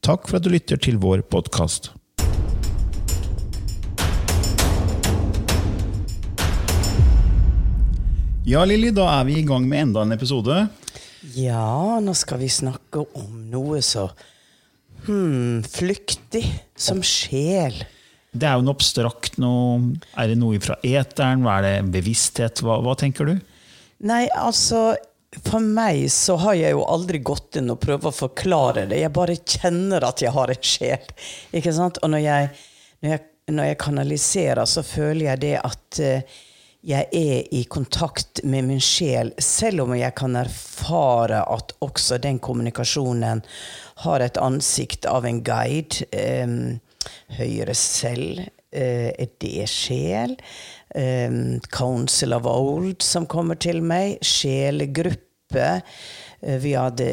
Takk for at du lytter til vår podkast. Ja, Lilly, da er vi i gang med enda en episode. Ja, nå skal vi snakke om noe så hmm, flyktig som sjel. Det er jo noe abstrakt. Noe, er det noe fra eteren? Hva er det bevissthet? Hva, hva tenker du? Nei, altså For meg så har jeg jo aldri gått inn og prøvd å forklare det. Jeg bare kjenner at jeg har en sjel. Ikke sant? Og når jeg, når jeg, når jeg kanaliserer, så føler jeg det at eh, jeg er i kontakt med min sjel, selv om jeg kan erfare at også den kommunikasjonen har et ansikt av en guide. Um, høyere selv. Uh, er det sjel? Um, Council of Old som kommer til meg. Sjelegruppe. Uh, vi, hadde,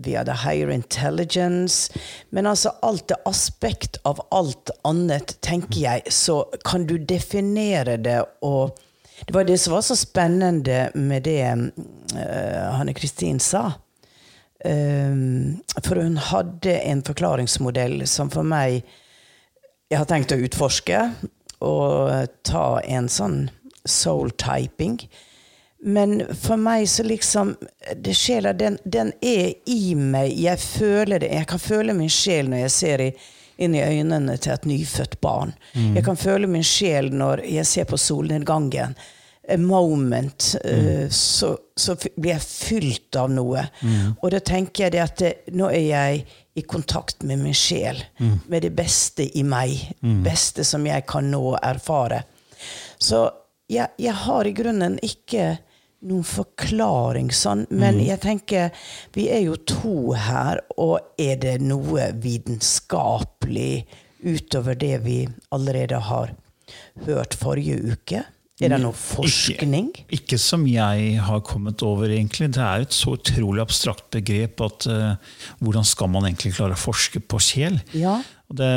vi hadde Higher Intelligence. Men altså alt det aspekt av alt annet, tenker jeg, så kan du definere det og det var det som var så spennende med det uh, Hanne Kristin sa. Um, for hun hadde en forklaringsmodell som for meg jeg har tenkt å utforske og ta en sånn soul-typing. Men for meg så liksom det Sjela, den, den, er i meg. Jeg føler det. Jeg kan føle min sjel når jeg ser i, inn i øynene til et nyfødt barn. Mm. Jeg kan føle min sjel når jeg ser på solnedgangen. A moment. Mm. Uh, så, så, blir jeg fylt av noe. Mm. Og da tenker jeg det at det, nå er jeg i kontakt med min sjel, mm. med det beste i meg. Mm. beste som jeg kan nå erfare. Så jeg, jeg, har i grunnen ikke noen forklaring sånn, men mm. jeg tenker vi er jo to her, og er det noe vitenskapelig utover det vi allerede har hørt forrige uke? Er det noe forskning? Ikke, ikke, som jeg har kommet over, egentlig. Det er et så utrolig abstrakt begrep at uh, hvordan skal man egentlig klare å forske på sjel? Ja. Det,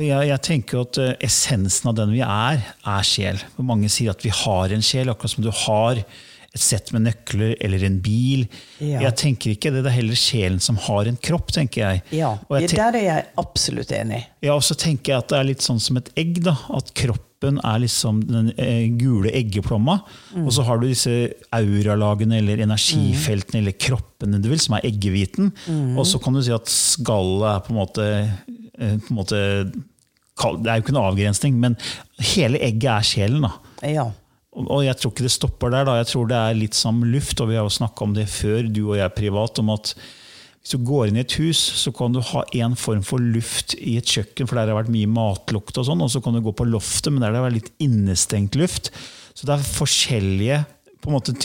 jeg, jeg, tenker at uh, essensen av den vi er, er sjel. Mange sier at vi har en sjel, akkurat som du har et sett med nøkler eller en bil. Ja. Jeg tenker ikke det, det er heller sjelen som har en kropp, tenker jeg. Ja, jeg Der er jeg absolutt enig. Ja, og så tenker jeg at det er litt sånn som et egg. da, At kroppen er liksom den eh, gule eggeplomma. Mm. Og så har du disse auralagene eller energifeltene mm. eller kroppene du vil, som er eggehviten. Mm. Og så kan du si at skallet er på en måte, eh, på en måte Det er jo ikke noe avgrensning, men hele egget er sjelen. da. Ja. Og jeg tror ikke det stopper der. da. Jeg tror det er litt som luft, og vi har jo snakka om det før, du og jeg privat, om at hvis du går inn i et hus, så kan du ha en form for luft i et kjøkken, for der har det vært mye matlukt, og sånn, og så kan du gå på loftet, men der det vært litt innestengt luft. Så det er forskjellige på en måte,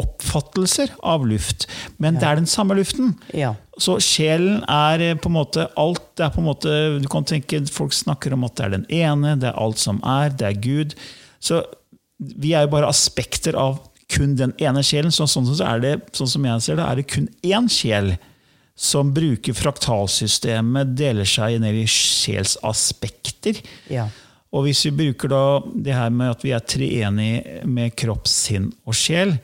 oppfattelser av luft, men ja. det er den samme luften. Ja. Så sjelen er eh, på en måte alt. det er på en måte, du kan tenke, Folk snakker om at det er den ene, det er alt som er, det er Gud. Så vi er jo bare aspekter av kun den ene sjelen. Så, sånn, så er det, sånn som jeg ser det, er det kun én sjel som bruker fraktalsystemet, deler seg ned i sjelsaspekter. Ja. Og hvis vi bruker da det her med at vi er treenige med kropp, sinn og sjel,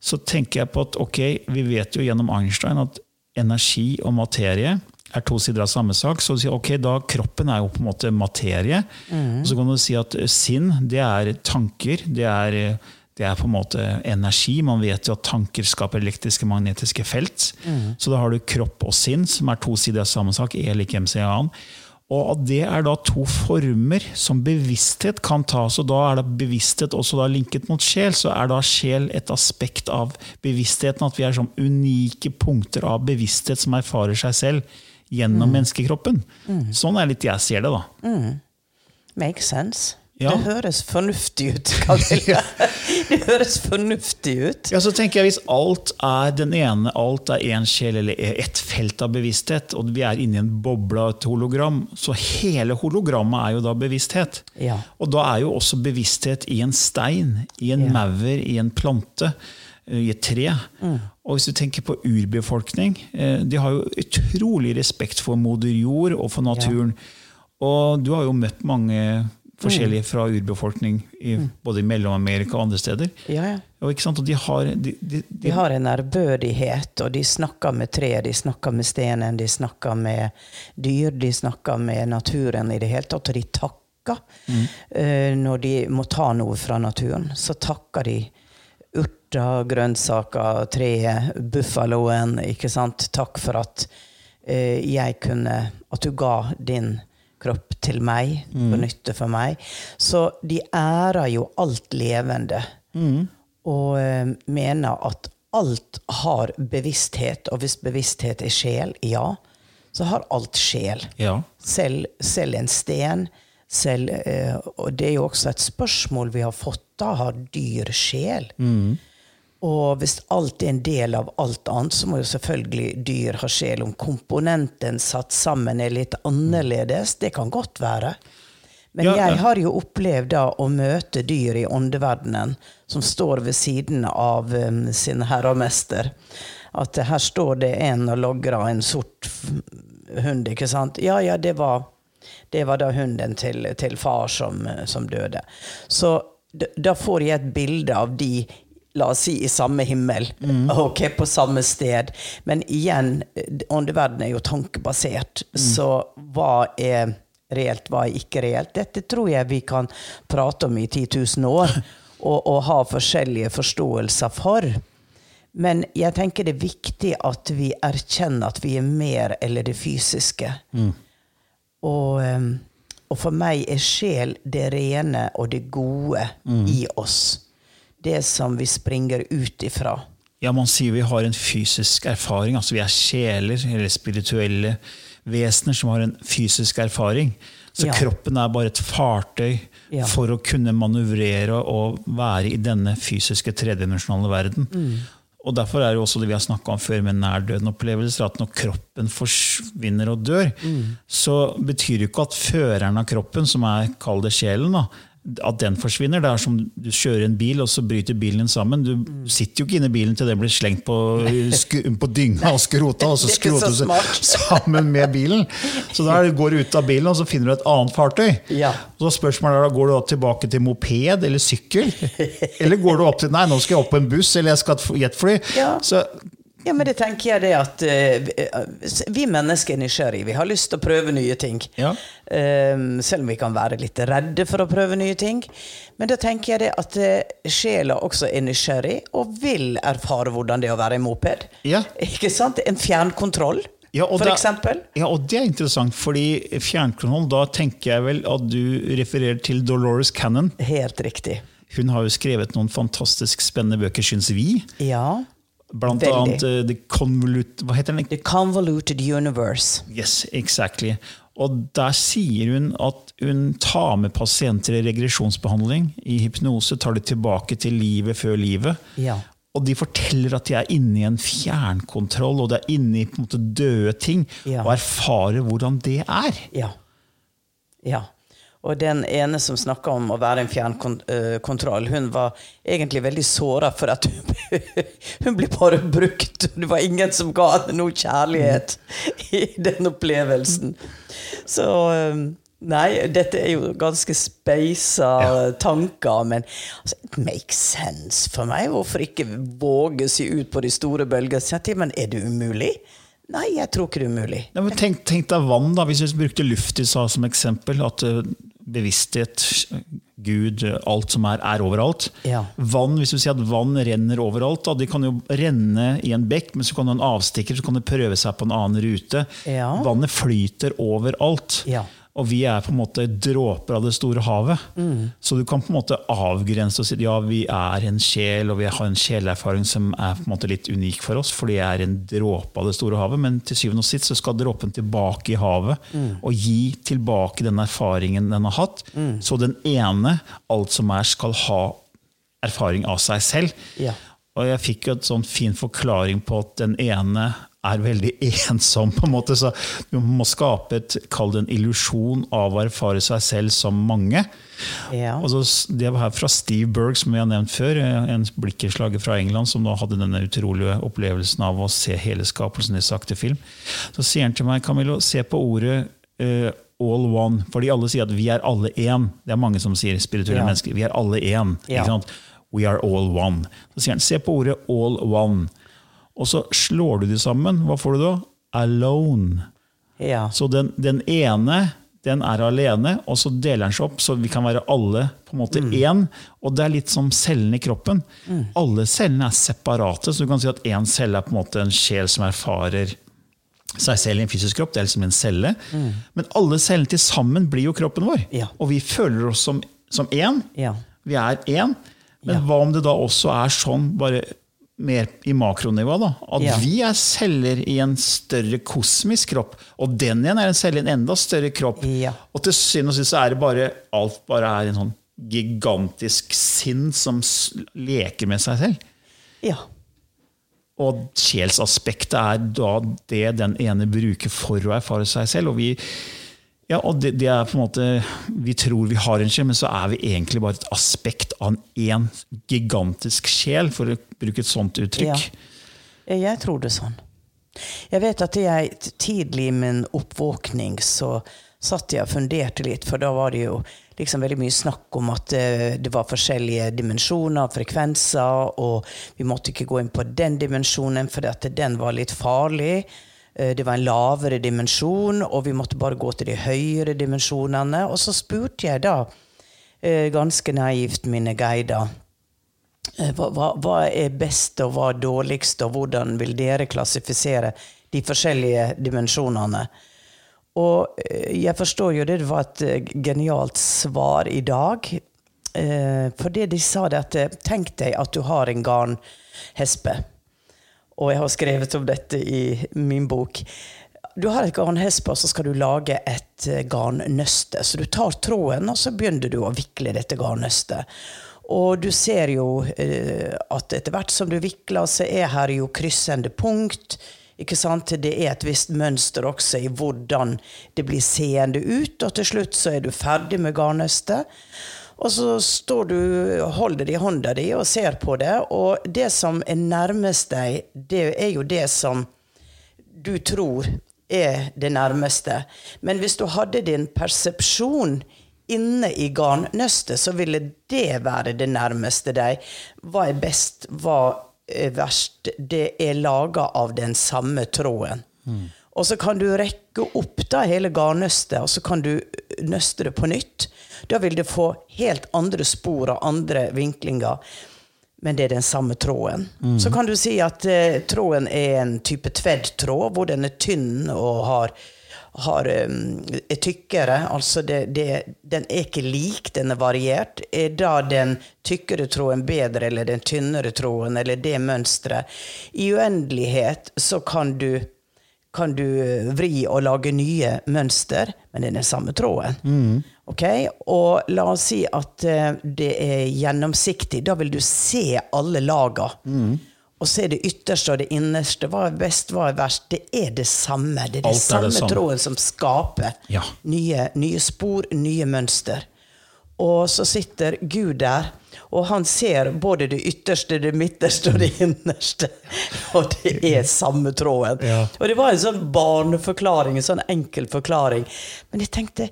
så tenker jeg på at ok, vi vet jo gjennom Einstein at energi og materie er to sider av samme sak. Så du sier ok, da kroppen er jo på en måte materie. Og så kan du si at sinn, det er tanker. Det er, det er på en måte energi. Man vet jo at tanker skaper elektriske magnetiske felt. Så da har du kropp og sinn, som er to sider av samme sak. E lik MC annen. Og at det er da to former som bevissthet kan ta. Så da er da bevissthet også da linket mot sjel. Så er da sjel et aspekt av bevisstheten. At vi er sånn unike punkter av bevissthet som erfarer seg selv gjennom menneskekroppen. Sånn er litt jeg ser det, da. Makes sense. Ja. Det høres fornuftig ut, Camilla. det høres fornuftig ut. Ja, så tenker jeg Hvis alt er den ene, alt er én sjel eller ett felt av bevissthet, og vi er inni en boble av et hologram, så hele hologrammet er jo da bevissthet. Ja. Og da er jo også bevissthet i en stein, i en Ja. maur, i en plante, i et tre. Og hvis du tenker på urbefolkning, eh, de har jo utrolig respekt for moder jord og for naturen. Og du har jo møtt mange forskjellige fra urbefolkning, i, både i Mellom-Amerika og andre steder. Ja, ja. Og, ikke sant? og de har, de, de, de, har en ærbødighet, og de snakker med tre, de snakker med stenen, de snakker med dyr, de snakker med naturen i det hele tatt, og de takker. Eh, når de må ta noe fra naturen, så takker de urter, grønnsaker, treet, buffaloen, ikke sant. Takk for at eh, jeg kunne At du ga din kropp til meg, på nytte for meg. Så de ærer jo alt levende og eh, mener at alt har bevissthet, og hvis bevissthet er sjel, ja, så har alt sjel. ja. Selv, selv en sten. Selv, eh, og det er jo også et spørsmål vi har fått. Da har dyr sjel? Og hvis alt er en del av alt annet, så må jo selvfølgelig dyr ha sjel. Om komponenten satt sammen er litt annerledes, det kan godt være. Men Ja, jeg har jo opplevd da å møte dyr i åndeverdenen som står ved siden av um, sin herre og mester. At her står det en og logrer en sort hund, ikke sant? Ja, ja, det var, det var da hunden til, til far som, som døde. Så da får jeg et bilde av de La oss si i samme himmel, ok, på samme sted. Men igjen, åndeverden åndeverdenen er jo tankebasert. Så hva er reelt, hva er ikke reelt? Dette tror jeg vi kan prate om i 10 000 år, og, og ha forskjellige forståelser for. Men jeg tenker det er viktig at vi erkjenner at vi er mer eller det fysiske. Og, og for meg er sjel det rene og det gode i oss. Det som vi springer ut ifra. Ja, man sier vi har en fysisk erfaring. altså Vi er sjeler eller spirituelle vesener som har en fysisk erfaring. Så Ja. kroppen er bare et fartøy Ja. for å kunne manøvrere og være i denne fysiske tredimensjonale verden. Mm. Og Derfor er det også det vi har snakka om før med nærdøden-opplevelser, at når kroppen forsvinner og dør, Mm. så betyr det ikke at føreren av kroppen, som er kall det sjelen, da, at den forsvinner. Det er som du kjører en bil, og så bryter bilen din sammen. Du sitter jo ikke inne i bilen til den blir slengt på, på dynga og skrota, og så er skroter du sammen med bilen. Så da går du ut av bilen, og så finner du et annet fartøy. Ja. Så spørsmålet er da, Går du tilbake til moped eller sykkel? Eller går du opp til Nei, nå skal jeg opp på en buss, eller jeg skal i et jetfly. Ja. Så Ja, men det tenker jeg det at uh, vi- mennesker er nysgjerrige. Vi har lyst til å prøve nye ting. Ja. Um, selv om vi kan være litt redde for å prøve nye ting. Men da tenker jeg det at uh, sjela også er nysgjerrig og vil erfare hvordan det er å være i moped. Ja. Ikke sant? En fjernkontroll, Ja, og for eksempel. Ja, og det er interessant, fordi fjernkontroll, da tenker jeg vel at du refererer til Dolores Cannon. Helt riktig. Hun har jo skrevet noen fantastisk spennende bøker, syns vi. Ja. Blant Veldig. annet uh, The Convolute Hva heter den? The Convoluted Universe. Yes, exactly. Og der sier hun at hun tar med pasienter i regresjonsbehandling. I hypnose tar de tilbake til livet før livet. Ja. Og de forteller at de er inne i en fjernkontroll, og de er inne i på en måte døde ting, Ja. og erfarer hvordan det er. Ja. Ja. Og den ene som snakka om å være en fjernkontroll, hun var egentlig veldig såra for at hun, hun ble bare brukt. Det var ingen som ga henne noe kjærlighet i den opplevelsen. Så um, Nei, dette er jo ganske speisa tanker, men altså, it makes sense for meg. Hvorfor ikke våge seg ut på de store bølgene? Men er det umulig? Nei, jeg tror ikke det er umulig. Ja, tenk, tenk deg vann, da, hvis vi brukte luft i stad som eksempel. At uh, bevissthet, Gud, alt som er, er overalt. Ja. Vann, hvis du sier at vann renner overalt, da, de kan jo renne i en bekk, men så kan du ha en avstikker, så kan det prøve seg på en annen rute. Ja. Vannet flyter overalt. Ja. Og vi er på en måte dråper av det store havet. Så du kan på en måte avgrense og si ja, vi er en sjel, og vi har en sjelerfaring som er på en måte litt unik for oss, fordi jeg er en dråpe av det store havet. Men til syvende og sist så skal dråpen tilbake i havet og gi tilbake den erfaringen den har hatt. Så den ene, alt som er, skal ha erfaring av seg selv. Ja. Og jeg fikk jo et sånn fin forklaring på at den ene er veldig ensom. på en måte, så Du må skape et, kall det en illusjon av å erfare seg selv som mange. Ja. Og så, det var her fra Steve Berg, som vi har nevnt før, en blikkenslager fra England, som da hadde denne utrolige opplevelsen av å se hele skapelsen i sakte film. Så sier han til meg, Camillo, se på ordet uh, all one. Fordi alle sier at vi er alle én. Det er mange som sier spirituelle Ja. mennesker. Vi er alle én. Ja. We are all one. Så sier han, se på ordet all one. Og så slår du de sammen. Hva får du da? Alone. ja. Så den, den ene den er alene, og så deler den seg opp, så vi kan være alle på en måte én. Og det er litt som cellene i kroppen. Alle cellene er separate, så du kan si at én celle er på en måte en sjel som erfarer seg selv i en fysisk kropp. Det er liksom en celle. Men alle cellene til sammen blir jo kroppen vår. Ja. Og vi føler oss som, som én. Ja. Vi er én. Men Ja. hva om det da også er sånn, bare mer i makronivå, da? At Ja. vi er celler i en større kosmisk kropp, og den igjen er en celle i en enda større kropp. Ja. Og til syvende og sist er det bare alt bare er en sånn gigantisk sinn som leker med seg selv. ja. Og sjelsaspektet er da det den ene bruker for å erfare seg selv. Og vi, ja, og det, det er på en måte, vi tror vi har en sjel, men så er vi egentlig bare et aspekt av én gigantisk sjel, for å bruke et sånt uttrykk. Ja. Jeg tror det sånn. Jeg vet at jeg tidlig i min oppvåkning så satt jeg og funderte litt, for da var det jo liksom veldig mye snakk om at eh, det var forskjellige dimensjoner, frekvenser, og vi måtte ikke gå inn på den dimensjonen for den var litt farlig. Eh, Det var en lavere dimensjon, og vi måtte bare gå til de høyere dimensjonene. Og så spurte jeg da, eh, ganske naivt, mine guider Eh, Hva, hva, er best og hva er dårligst, og hvordan vil dere klassifisere de forskjellige dimensjonene? Og jeg forstår jo det var et genialt svar i dag. For det de sa, det at tenk deg at du har en garnhespe. Og jeg har skrevet om dette i min bok. Du har et garnhesp, og så skal du lage et eh, garnnøste. Så du tar tråden, og så begynner du å vikle dette garnnøstet. Og du ser jo eh, at etter hvert som du vikler, så er her jo kryssende punkt. Ikke sant? Det er et visst mønster også i hvordan det blir seende ut. Og til slutt så er du ferdig med garnnøstet. Og så står du, holder det i hånda di og ser på det. Og det som er nærmest deg, det er jo det som du tror er det nærmeste. Men hvis du hadde din persepsjon inne i garnnøstet, så ville det være det nærmeste deg. Hva er best, hva er verst? Det er laga av den samme tråden. Og så kan du rekke opp da hele garnnøstet, og så kan du nøste det på nytt. Da vil det få helt andre spor og andre vinklinger. Men det er den samme tråden. Så kan du si at eh, tråden er en type tvedd-tråd, hvor den er tynn og har, har, um, er tykkere. Altså det, det, den er ikke lik, den er variert. Er da den tykkere tråden bedre, eller den tynnere tråden, eller det mønsteret? I uendelighet så kan du kan du vri og lage nye mønster, men det er den samme tråden. Ok? Og la oss si at eh, det er gjennomsiktig. Da vil du se alle laga. og se det ytterste og det innerste. Hva er best, hva er verst? Det er det samme. Det er Alt er samme samme. tråden som skaper Ja. nye, nye spor, nye mønster. Og så sitter Gud der, og han ser både det ytterste, det midterste og det innerste. Og det er samme tråden. Ja. Og det var en sånn barneforklaring, en sånn enkel forklaring. Men jeg tenkte,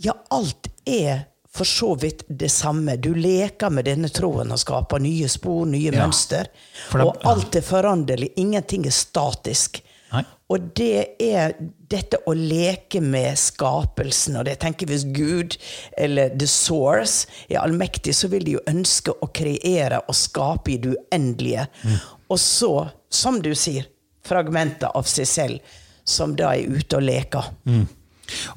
ja, alt er for så vidt det samme. Du leker med denne tråden og skaper nye spor, nye Ja. mønster. Det- og alt er foranderlig. Ingenting er statisk. Og det er dette å leke med skapelsen. Og det tenker hvis Gud, eller The Source, er allmektig, så vil de jo ønske å kreere og skape i det uendelige. Og så, som du sier, fragmenter av seg selv, som da er ute og leker.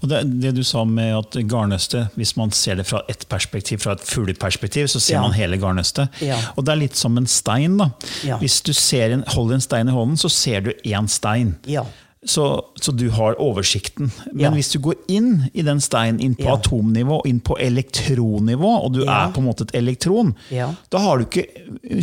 Og det, det du sa med at garnnøstet, hvis man ser det fra ett perspektiv, fra et fugleperspektiv, så ser Ja. man hele garnnøstet. Ja. Og det er litt som en stein. da. Ja. Hvis du ser en, holder en stein i hånden, så ser du én stein. Ja. Så, så du har oversikten. Men hvis du går inn i den steinen, inn på atomnivå, inn på elektronnivå, og du er på en måte et elektron, Ja. da har du ikke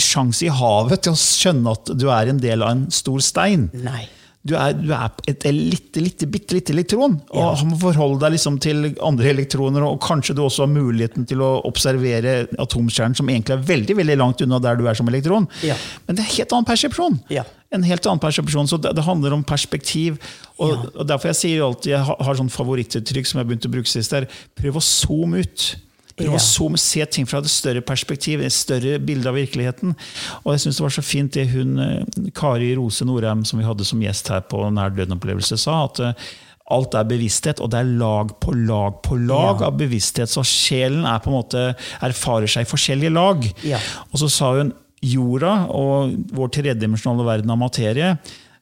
sjanse i havet til å skjønne at du er en del av en stor stein. Nei. Du er, du er et lite, lite, bitte lite elektron, og Ja. må forholde deg liksom til andre elektroner. Og kanskje du også har muligheten til å observere atomkjernen, som egentlig er veldig veldig langt unna der du er som elektron. Ja. Men det er en helt annen persepsjon. Ja. En helt annen persepsjon, så det, det handler om perspektiv. Og, Ja. og Derfor jeg sier alltid, jeg har, har sånn favorittuttrykk som jeg har begynt å bruke sist, der, prøv å zoome ut. Prøv Ja. å zoome, se ting fra et større perspektiv, et større bilde av virkeligheten. Og jeg synes det var så fint det hun, eh, Kari Rose Norheim, som vi hadde som gjest her på Nær døden-opplevelse, sa. at eh, Alt er bevissthet, og det er lag på lag på lag Ja. av bevissthet. Så sjelen er på en måte, erfarer seg i forskjellige lag. Ja. Og så sa hun jorda og vår tredimensjonale verden av materie,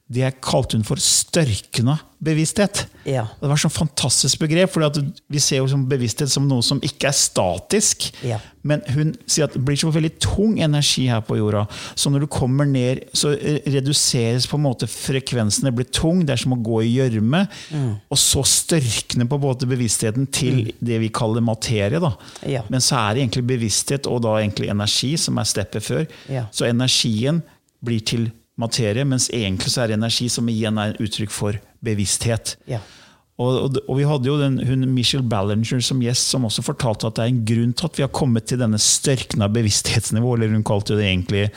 det kalte hun for størkna bevissthet. Ja. Det var sånn fantastisk begrep, for vi ser jo bevissthet som noe som ikke er statisk. Ja. Men hun sier at det blir så veldig tung energi her på jorda. Så når du kommer ned, så eh, reduseres på en måte frekvensen. Det blir tung, det er som å gå i gjørme. Mm. Og så størkner på en måte bevisstheten til det vi kaller materie. Ja. Men så er det egentlig bevissthet og da egentlig energi som er steppet før. Så energien blir til materie, mens egentlig så er det energi som igjen er en uttrykk for bevissthet. Ja. Og, og, og vi hadde jo den, hun Michelle Ballinger som gjest, som også fortalte at det er en grunn til at vi har kommet til denne størkna bevissthetsnivå, eller hun kalte det egentlig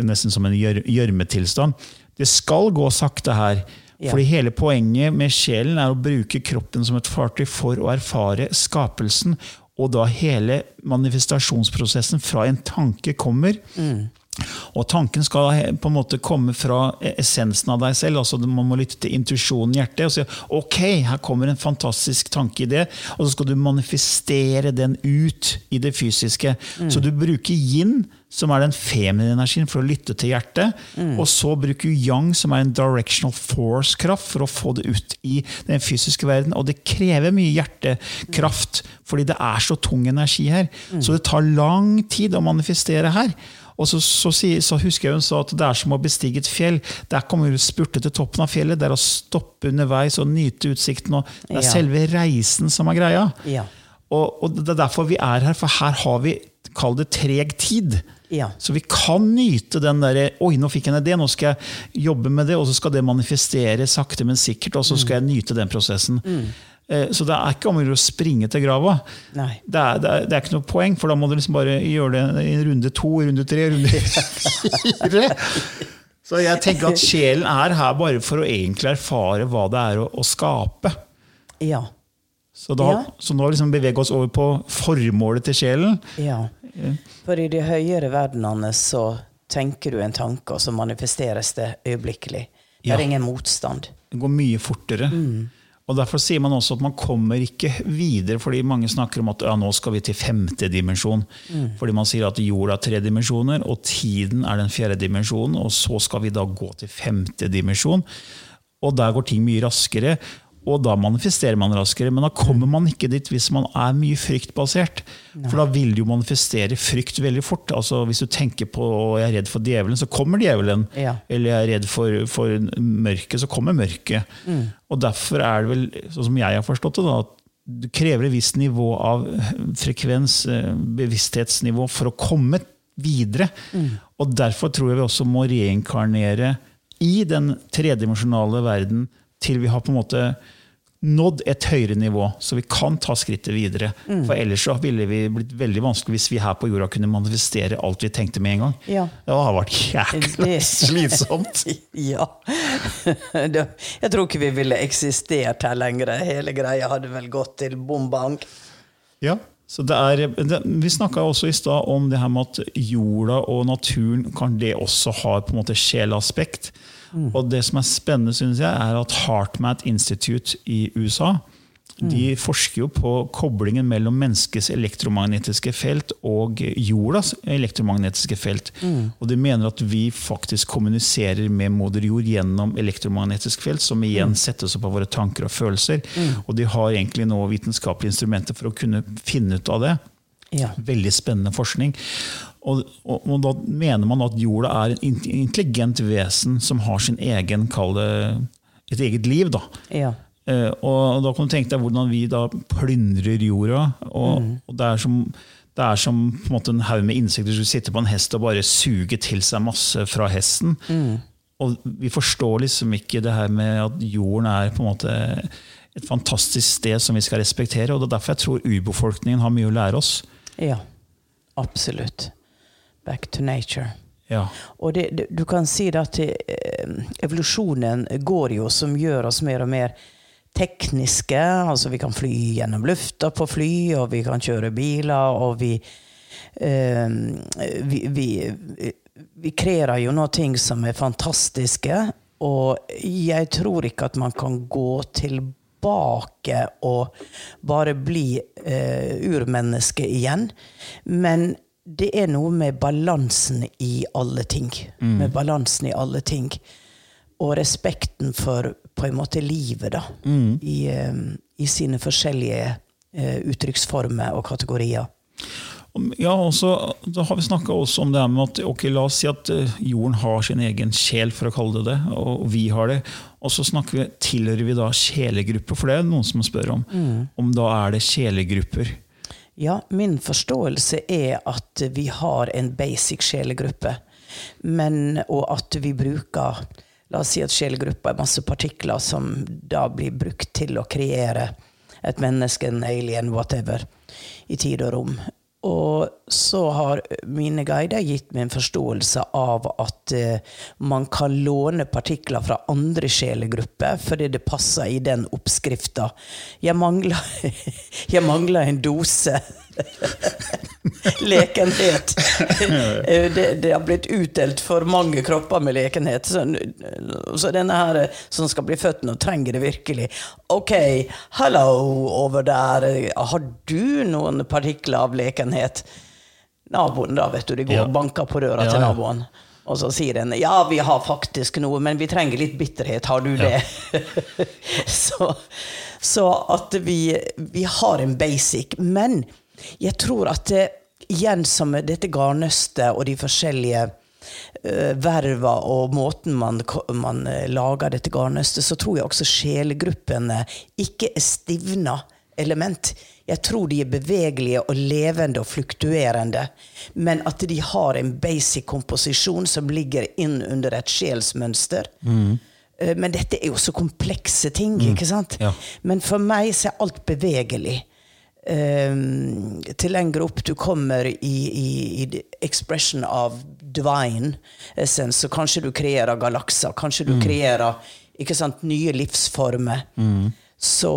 nesten som en gjør- gjørmetilstand. Det skal gå sakte her. Ja. Fordi hele poenget med sjelen er å bruke kroppen som et fartøy for å erfare skapelsen. Og da hele manifestasjonsprosessen fra en tanke kommer. Og tanken skal på en måte komme fra essensen av deg selv. altså Man må lytte til intuisjonen i hjertet og si ok, her kommer en fantastisk tankeidé, og så skal du manifestere den ut i det fysiske. Så du bruker yin, som er den feminine energien, for å lytte til hjertet. Og så bruker du yang, som er en directional force-kraft, for å få det ut i den fysiske verden. Og det krever mye hjertekraft, fordi det er så tung energi her. Så det tar lang tid å manifestere her. Og så, så, så husker jeg hun sa at det er som å bestige et fjell. Der kommer du spurte til toppen av fjellet. Det er å stoppe underveis og nyte utsikten. Og det er Ja. selve reisen som er greia. Ja. Og, og det er derfor vi er her, for her har vi, kall det treg tid. Ja. Så vi kan nyte den derre Oi, nå fikk jeg en idé, nå skal jeg jobbe med det, og så skal det manifestere sakte, men sikkert, og så skal jeg nyte den prosessen. Mm. Så det er ikke om å gjøre å springe til grava. Det er, det, er, det er ikke noe poeng, for da må du liksom bare gjøre det i runde to, runde tre, runde fire. Så jeg tenker at sjelen er her bare for å egentlig erfare hva det er å, å skape. Ja. Så, da, Ja. så nå liksom beveger vi oss over på formålet til sjelen. Ja. For i de høyere verdenene så tenker du en tanke, og så manifesteres det øyeblikkelig. Det Ja. er ingen motstand. Det går mye fortere. Og Derfor sier man også at man kommer ikke videre, fordi mange snakker om at ja, nå skal vi til femte dimensjon. Fordi man sier at jorda er tre dimensjoner, og tiden er den fjerde dimensjonen. Og så skal vi da gå til femte dimensjon. Og der går ting mye raskere. Og da manifesterer man raskere, men da kommer man ikke dit hvis man er mye fryktbasert. For da vil du manifestere frykt veldig fort. Altså Hvis du tenker på jeg er redd for djevelen, så kommer djevelen. Ja. Eller jeg er redd for, for mørket, så kommer mørket. Og derfor er det vel, sånn som jeg har forstått det, da, at du krever et visst nivå av frekvens, eh, bevissthetsnivå, for å komme videre. Og derfor tror jeg vi også må reinkarnere i den tredimensjonale verden til vi har på en måte nådd et høyere nivå, så vi kan ta skrittet videre. For ellers så ville vi blitt veldig vanskelig hvis vi her på jorda kunne manifestere alt vi tenkte med en gang. Ja. Det hadde vært jækla slitsomt. Ja. Jeg tror ikke vi ville eksistert her lenger. Hele greia hadde vel gått til bom bang. Ja, så det er, det, Vi snakka også i stad om det her med at jorda og naturen kan det også ha på en måte sjelaspekt. Og det som er spennende, synes jeg, er at HeartMath Institute i USA de forsker jo på koblingen mellom menneskets elektromagnetiske felt og jordas elektromagnetiske felt. Og de mener at vi faktisk kommuniserer med moder jord gjennom elektromagnetisk felt, som igjen settes opp av våre tanker og følelser. Og de har egentlig nå vitenskapelige instrumenter for å kunne finne ut av det. Ja. Veldig spennende forskning. Og, og, og da mener man at jorda er en intelligent vesen som har sin egen, kall det et eget liv. da. Ja. Eh, og da kan du tenke deg hvordan vi da plyndrer jorda. Og, og det er som, det er som på en, måte en haug med insekter som sitter på en hest og bare suger til seg masse fra hesten. Og vi forstår liksom ikke det her med at jorden er på en måte et fantastisk sted som vi skal respektere. og Det er derfor jeg tror urbefolkningen har mye å lære oss. ja. Absolutt. Back to nature. Ja. Og det, det, du kan si det at eh, evolusjonen går jo som gjør oss mer og mer tekniske. Altså vi kan fly gjennom lufta på fly, og vi kan kjøre biler, og vi eh, vi, vi, vi kreerer jo noe ting som er fantastiske, og jeg tror ikke at man kan gå tilbake og bare bli eh, urmenneske igjen. Men det er noe med balansen i alle ting. Med balansen i alle ting. Og respekten for på en måte livet, da. I, eh, I sine forskjellige eh, uttrykksformer og kategorier. Ja, og så da har vi snakka også om det her med at ok, la oss si at eh, jorden har sin egen sjel, for å kalle det det, og vi har det. Og så snakker vi, tilhører vi da sjelegrupper, for det er noen som spør om. Om da er det sjelegrupper. Ja, min forståelse er at vi har en basic sjelegruppe, men, og at vi bruker La oss si at sjelegruppe er masse partikler som da blir brukt til å kreere et menneske, en alien, whatever, i tid og rom. Og så har mine guider gitt meg en forståelse av at eh, man kan låne partikler fra andre sjelegrupper fordi det passer i den oppskrifta. Jeg jeg mangler en dose lekenhet. Eh, det, det har blitt utdelt for mange kropper med lekenhet. Så, så denne her eh, som skal bli født nå, trenger det virkelig. Ok, hello over der. Har du noen partikler av lekenhet? Naboen, da, vet du. De går Ja. og banker på døra Ja, til ja. naboen. Og så sier den ja, vi har faktisk noe, men vi trenger litt bitterhet. Har du det? så, så at vi, vi har en basic. Men jeg tror at det, igjen som dette garnnøstet og de forskjellige uh, verva og måten man, man uh, lager dette garnnøstet, så tror jeg også sjelegruppene ikke er stivna element. Jeg tror de er bevegelige og levende og fluktuerende, men at de har en basic komposisjon som ligger inn under et sjelsmønster. Mm. Men dette er jo så komplekse ting, ikke sant? Ja. Men for meg så er alt bevegelig. Um, til lenger opp du kommer i, i, i expression of divine essence, så kanskje du kreerer galakser, kanskje du kreerer ikke sant, nye livsformer. Så,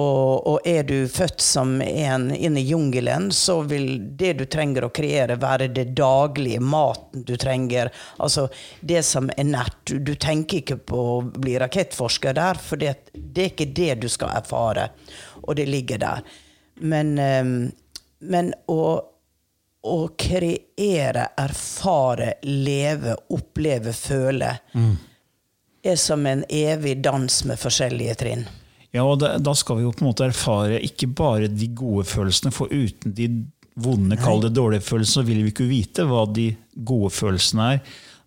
og er du født som en inn i jungelen, så vil det du trenger å kreere, være det daglige, maten du trenger. Altså det som er nært. Du, du tenker ikke på å bli rakettforsker der, for det, det er ikke det du skal erfare. Og det ligger der. Men, ehm, men å, å kreere, erfare, leve, oppleve, føle, er som en evig dans med forskjellige trinn. Ja, og det, Da skal vi jo på en måte erfare ikke bare de gode følelsene, for uten de vonde, kall det dårlige følelsene, så vil vi ikke vite hva de gode følelsene er.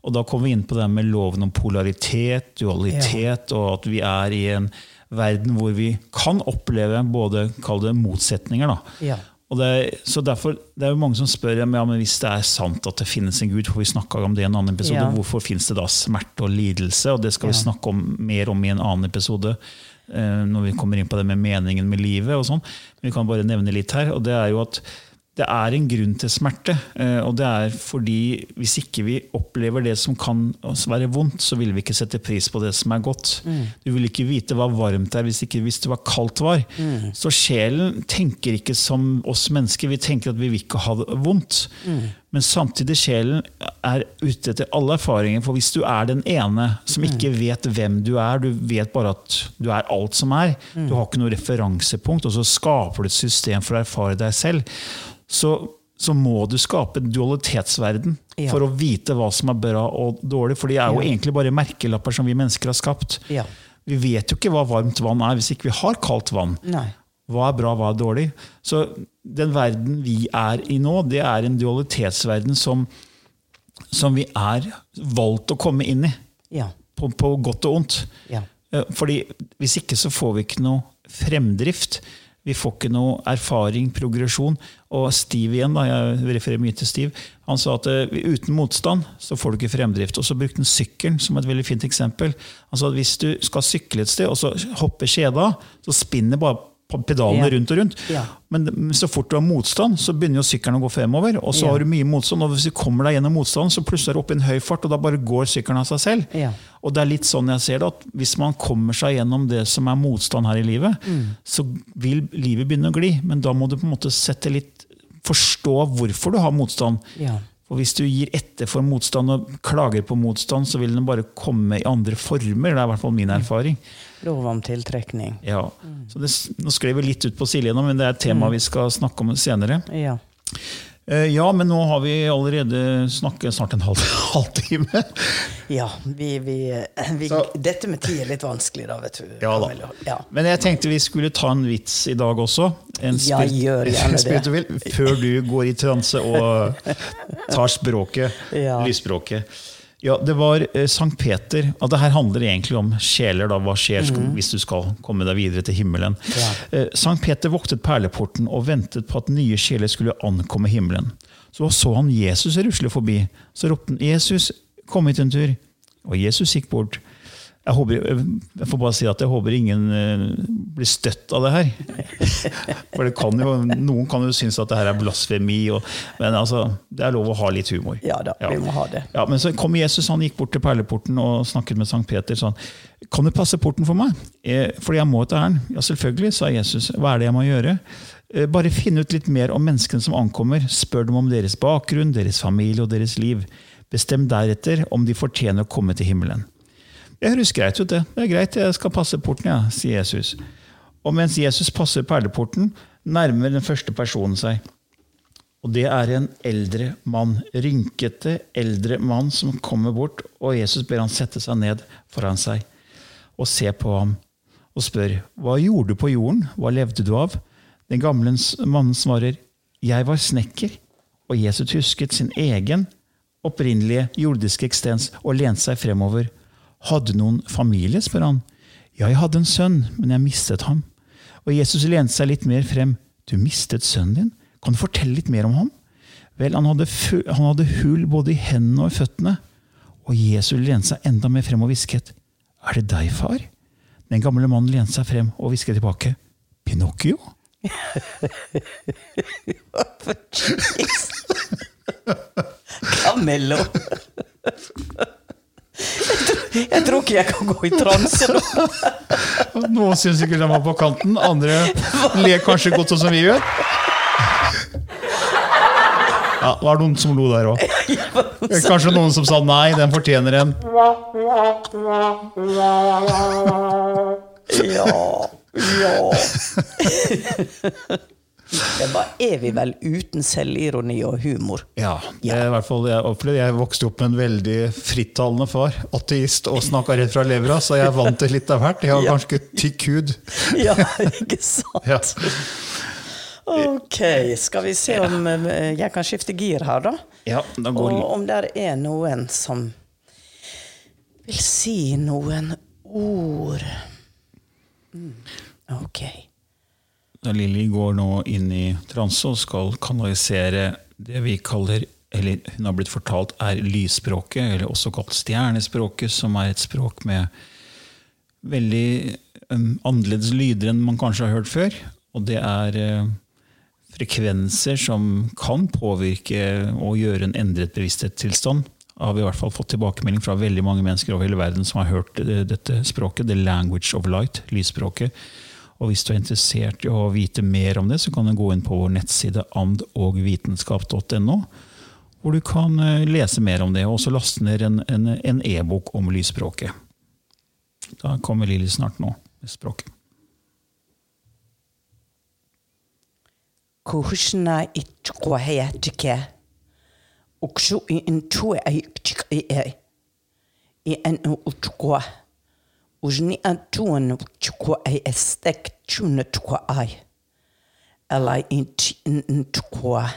Og da kommer vi inn på det med loven om polaritet, dualitet, og at vi er i en verden hvor vi kan oppleve både kall det motsetninger. da. Ja. Og det, så derfor, det er jo mange som spør ja, men hvis det er sant at det finnes en Gud, for vi snakka om det i en annen episode, Ja. hvorfor finnes det da smerte og lidelse? Og det skal vi snakke om mer om i en annen episode. eh, Når vi kommer inn på det med meningen med livet. og sånn. Vi kan bare nevne litt her. og det er jo at det er en grunn til smerte. eh, Og det er fordi hvis ikke vi opplever det som kan være vondt, så vil vi ikke sette pris på det som er godt. Du vil ikke vite hva varmt er hvis ikke visste hva kaldt var. Så sjelen tenker ikke som oss mennesker. Vi tenker at vi vil ikke ha det vondt. Men samtidig sjelen er ute etter alle erfaringer. For hvis du er den ene som ikke vet hvem du er, du vet bare at du er alt som er, du har ikke noe referansepunkt, og så skaper du et system for å erfare deg selv, så, så må du skape en dualitetsverden Ja. for å vite hva som er bra og dårlig. For de er jo Ja. egentlig bare merkelapper som vi mennesker har skapt. Ja. Vi vet jo ikke hva varmt vann er hvis ikke vi har kaldt vann. Nei. Hva er bra, hva er dårlig? Så den verden vi er i nå, det er en dualitetsverden som, som vi er valgt å komme inn i. Ja. På, på godt og ondt. Ja. Eh, Fordi Hvis ikke så får vi ikke noe fremdrift. Vi får ikke noe erfaring, progresjon. Og Steve igjen, da, jeg refererer mye til Steve, han sa at eh, uten motstand så får du ikke fremdrift. Og så brukte han sykkelen som et veldig fint eksempel. Han sa at Hvis du skal sykle et sted, og så hopper kjeda, så spinner bare pedalene Ja. rundt og rundt. Ja. Men så fort du har motstand, så begynner jo sykkelen å gå fremover. Og så Ja. har du mye motstand, og hvis du kommer deg gjennom motstanden, så plutselig er du oppe i en høy fart, og da bare går sykkelen av seg selv. Ja. Og det er litt sånn jeg ser det, at hvis man kommer seg gjennom det som er motstand her i livet, Mm. så vil livet begynne å gli. Men da må du på en måte sette litt Forstå hvorfor du har motstand. For Hvis du gir etter for motstand og klager på motstand, så vil den bare komme i andre former. Det er i hvert fall min erfaring. Lov om tiltrekning. Ja. Så det, nå skled vi litt ut på sidelinja, men det er et tema vi skal snakke om senere. Ja. Eh, Ja, men nå har vi allerede snakket snart en halv, halvtime. Ja, vi, vi, vi Dette med tid er litt vanskelig, da, vet du. Ja da. Ja. Men jeg tenkte vi skulle ta en vits i dag også. En Ja, gjør gjerne det. Før du går i transe og tar språket, lysspråket. Ja, det var eh, Sankt Peter. og det her handler egentlig om sjeler. da, Hva skjer skal, hvis du skal komme deg videre til himmelen. Ja. Eh, Sankt Peter voktet perleporten og ventet på at nye sjeler skulle ankomme himmelen. Så så han Jesus rusle forbi. Så ropte han 'Jesus, kom hit en tur'. Og Jesus gikk bort. Jeg, håper, jeg får bare si at jeg håper ingen eh, blir støtt av det her. For det kan jo, noen kan jo synes at det her er blasfemi, og, men altså, det er lov å ha litt humor. Ja da, vi må ha det. Ja, men så kom Jesus, han gikk bort til perleporten og snakket med Sankt Peter. sånn, Kan du passe porten for meg? Eh, fordi jeg må et ærend. Ja, selvfølgelig, sa Jesus. Hva er det jeg må gjøre? Eh, bare finn ut litt mer om menneskene som ankommer. Spør dem om deres bakgrunn, deres familie og deres liv. Bestem deretter om de fortjener å komme til himmelen. Det høres greit ut, det. Det er greit, jeg skal passe porten, ja, sier Jesus. Og mens Jesus passer perleporten, nærmer den første personen seg. Og det er en eldre mann, rynkete, eldre mann som kommer bort, og Jesus ber han sette seg ned foran seg og se på ham og spør, hva gjorde du på jorden, hva levde du av? Den gamle mannen svarer, jeg var snekker, og Jesus husket sin egen opprinnelige jordiske ekstens og lente seg fremover. Hadde noen familie, spør han. Ja, jeg hadde en sønn, men jeg mistet ham. Og Jesus lente seg litt mer frem. Du mistet sønnen din? Kan du fortelle litt mer om ham? Vel, han hadde, han hadde hull både i hendene og i føttene. Og Jesus lente seg enda mer frem og hvisket. Er det deg, far? Den gamle mannen lente seg frem og hvisket tilbake. Pinocchio? Camillo! Jeg tror, jeg tror ikke jeg kan gå i transe nå. Noen syns sikkert den var på kanten, andre ler kanskje godt sånn som vi gjør. Ja, det var noen som lo der òg. Kanskje noen som sa nei, den fortjener en. Ja, ja. Det var evig vel uten selvironi og humor. Ja, det er i hvert fall det jeg opplevde. Jeg vokste opp med en veldig frittalende far. Ateist og snakka rett fra levra, så jeg er vant til litt av hvert. Jeg har Ja. ganske tykk hud. Ja, ikke sant? Ja. Ok, skal vi se om eh, jeg kan skifte gir her, da? Ja, da går Og om det er noen som vil si noen ord. Mm, ok. Lilly går nå inn i transe og skal kanalisere det vi kaller, eller hun har blitt fortalt er lysspråket, eller også kalt stjernespråket, som er et språk med veldig um, annerledes lyder enn man kanskje har hørt før. Og det er uh, frekvenser som kan påvirke og gjøre en endret bevissthetstilstand. Har vi i hvert fall fått tilbakemelding fra veldig mange mennesker over hele verden som har hørt uh, dette språket, the language of light, lysspråket. Og hvis du er interessert i å vite mer om det, så kan du gå inn på vår nettside andogvitenskap.no, hvor du kan uh, lese mer om det, og også laste ned en e-bok e om lysspråket. Da kommer Lilly snart nå med språket. Kushna ichkwa hayatike. Ukshu i intue aikchik i e. I en uchkwa. Užni atun ko ai estek tuna tukwa ai. Ala in tukwa.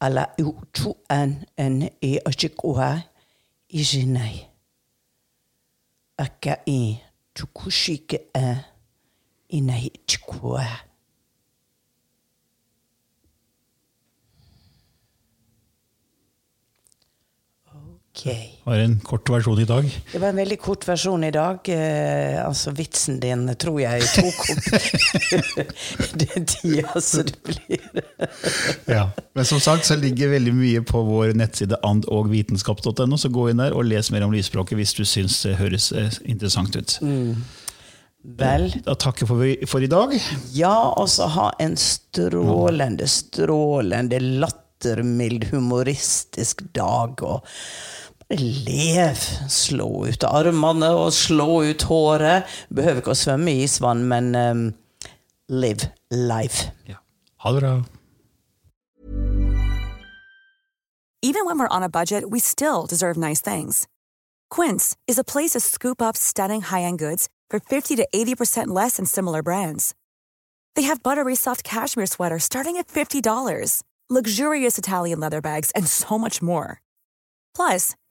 Ala utu an en e ajikwa izinai. I tukushike a inai tukwa. Okay. Det var en kort versjon i dag. Det var en veldig kort versjon i dag. Eh, altså Vitsen din tror jeg tok opp den tida som det blir. ja. Men som sagt så ligger veldig mye på vår nettside andogvitenskap.no, så gå inn der og les mer om lysspråket hvis du syns det høres eh, interessant ut. Mm. Vel. Da takker for, for i dag. Ja, og så ha en strålende, strålende lattermild, humoristisk dag. og Lev. Slå ut armene og slå ut håret. Behøver ikke å svømme i isvann, men um, live life. Ja. Ha det bra. Even when we're on a budget, we still deserve nice things. Quince is a place to scoop up stunning high-end goods for 50 to 80% less than similar brands. They have buttery soft cashmere sweaters starting at $50, luxurious Italian leather bags, and so much more. Plus,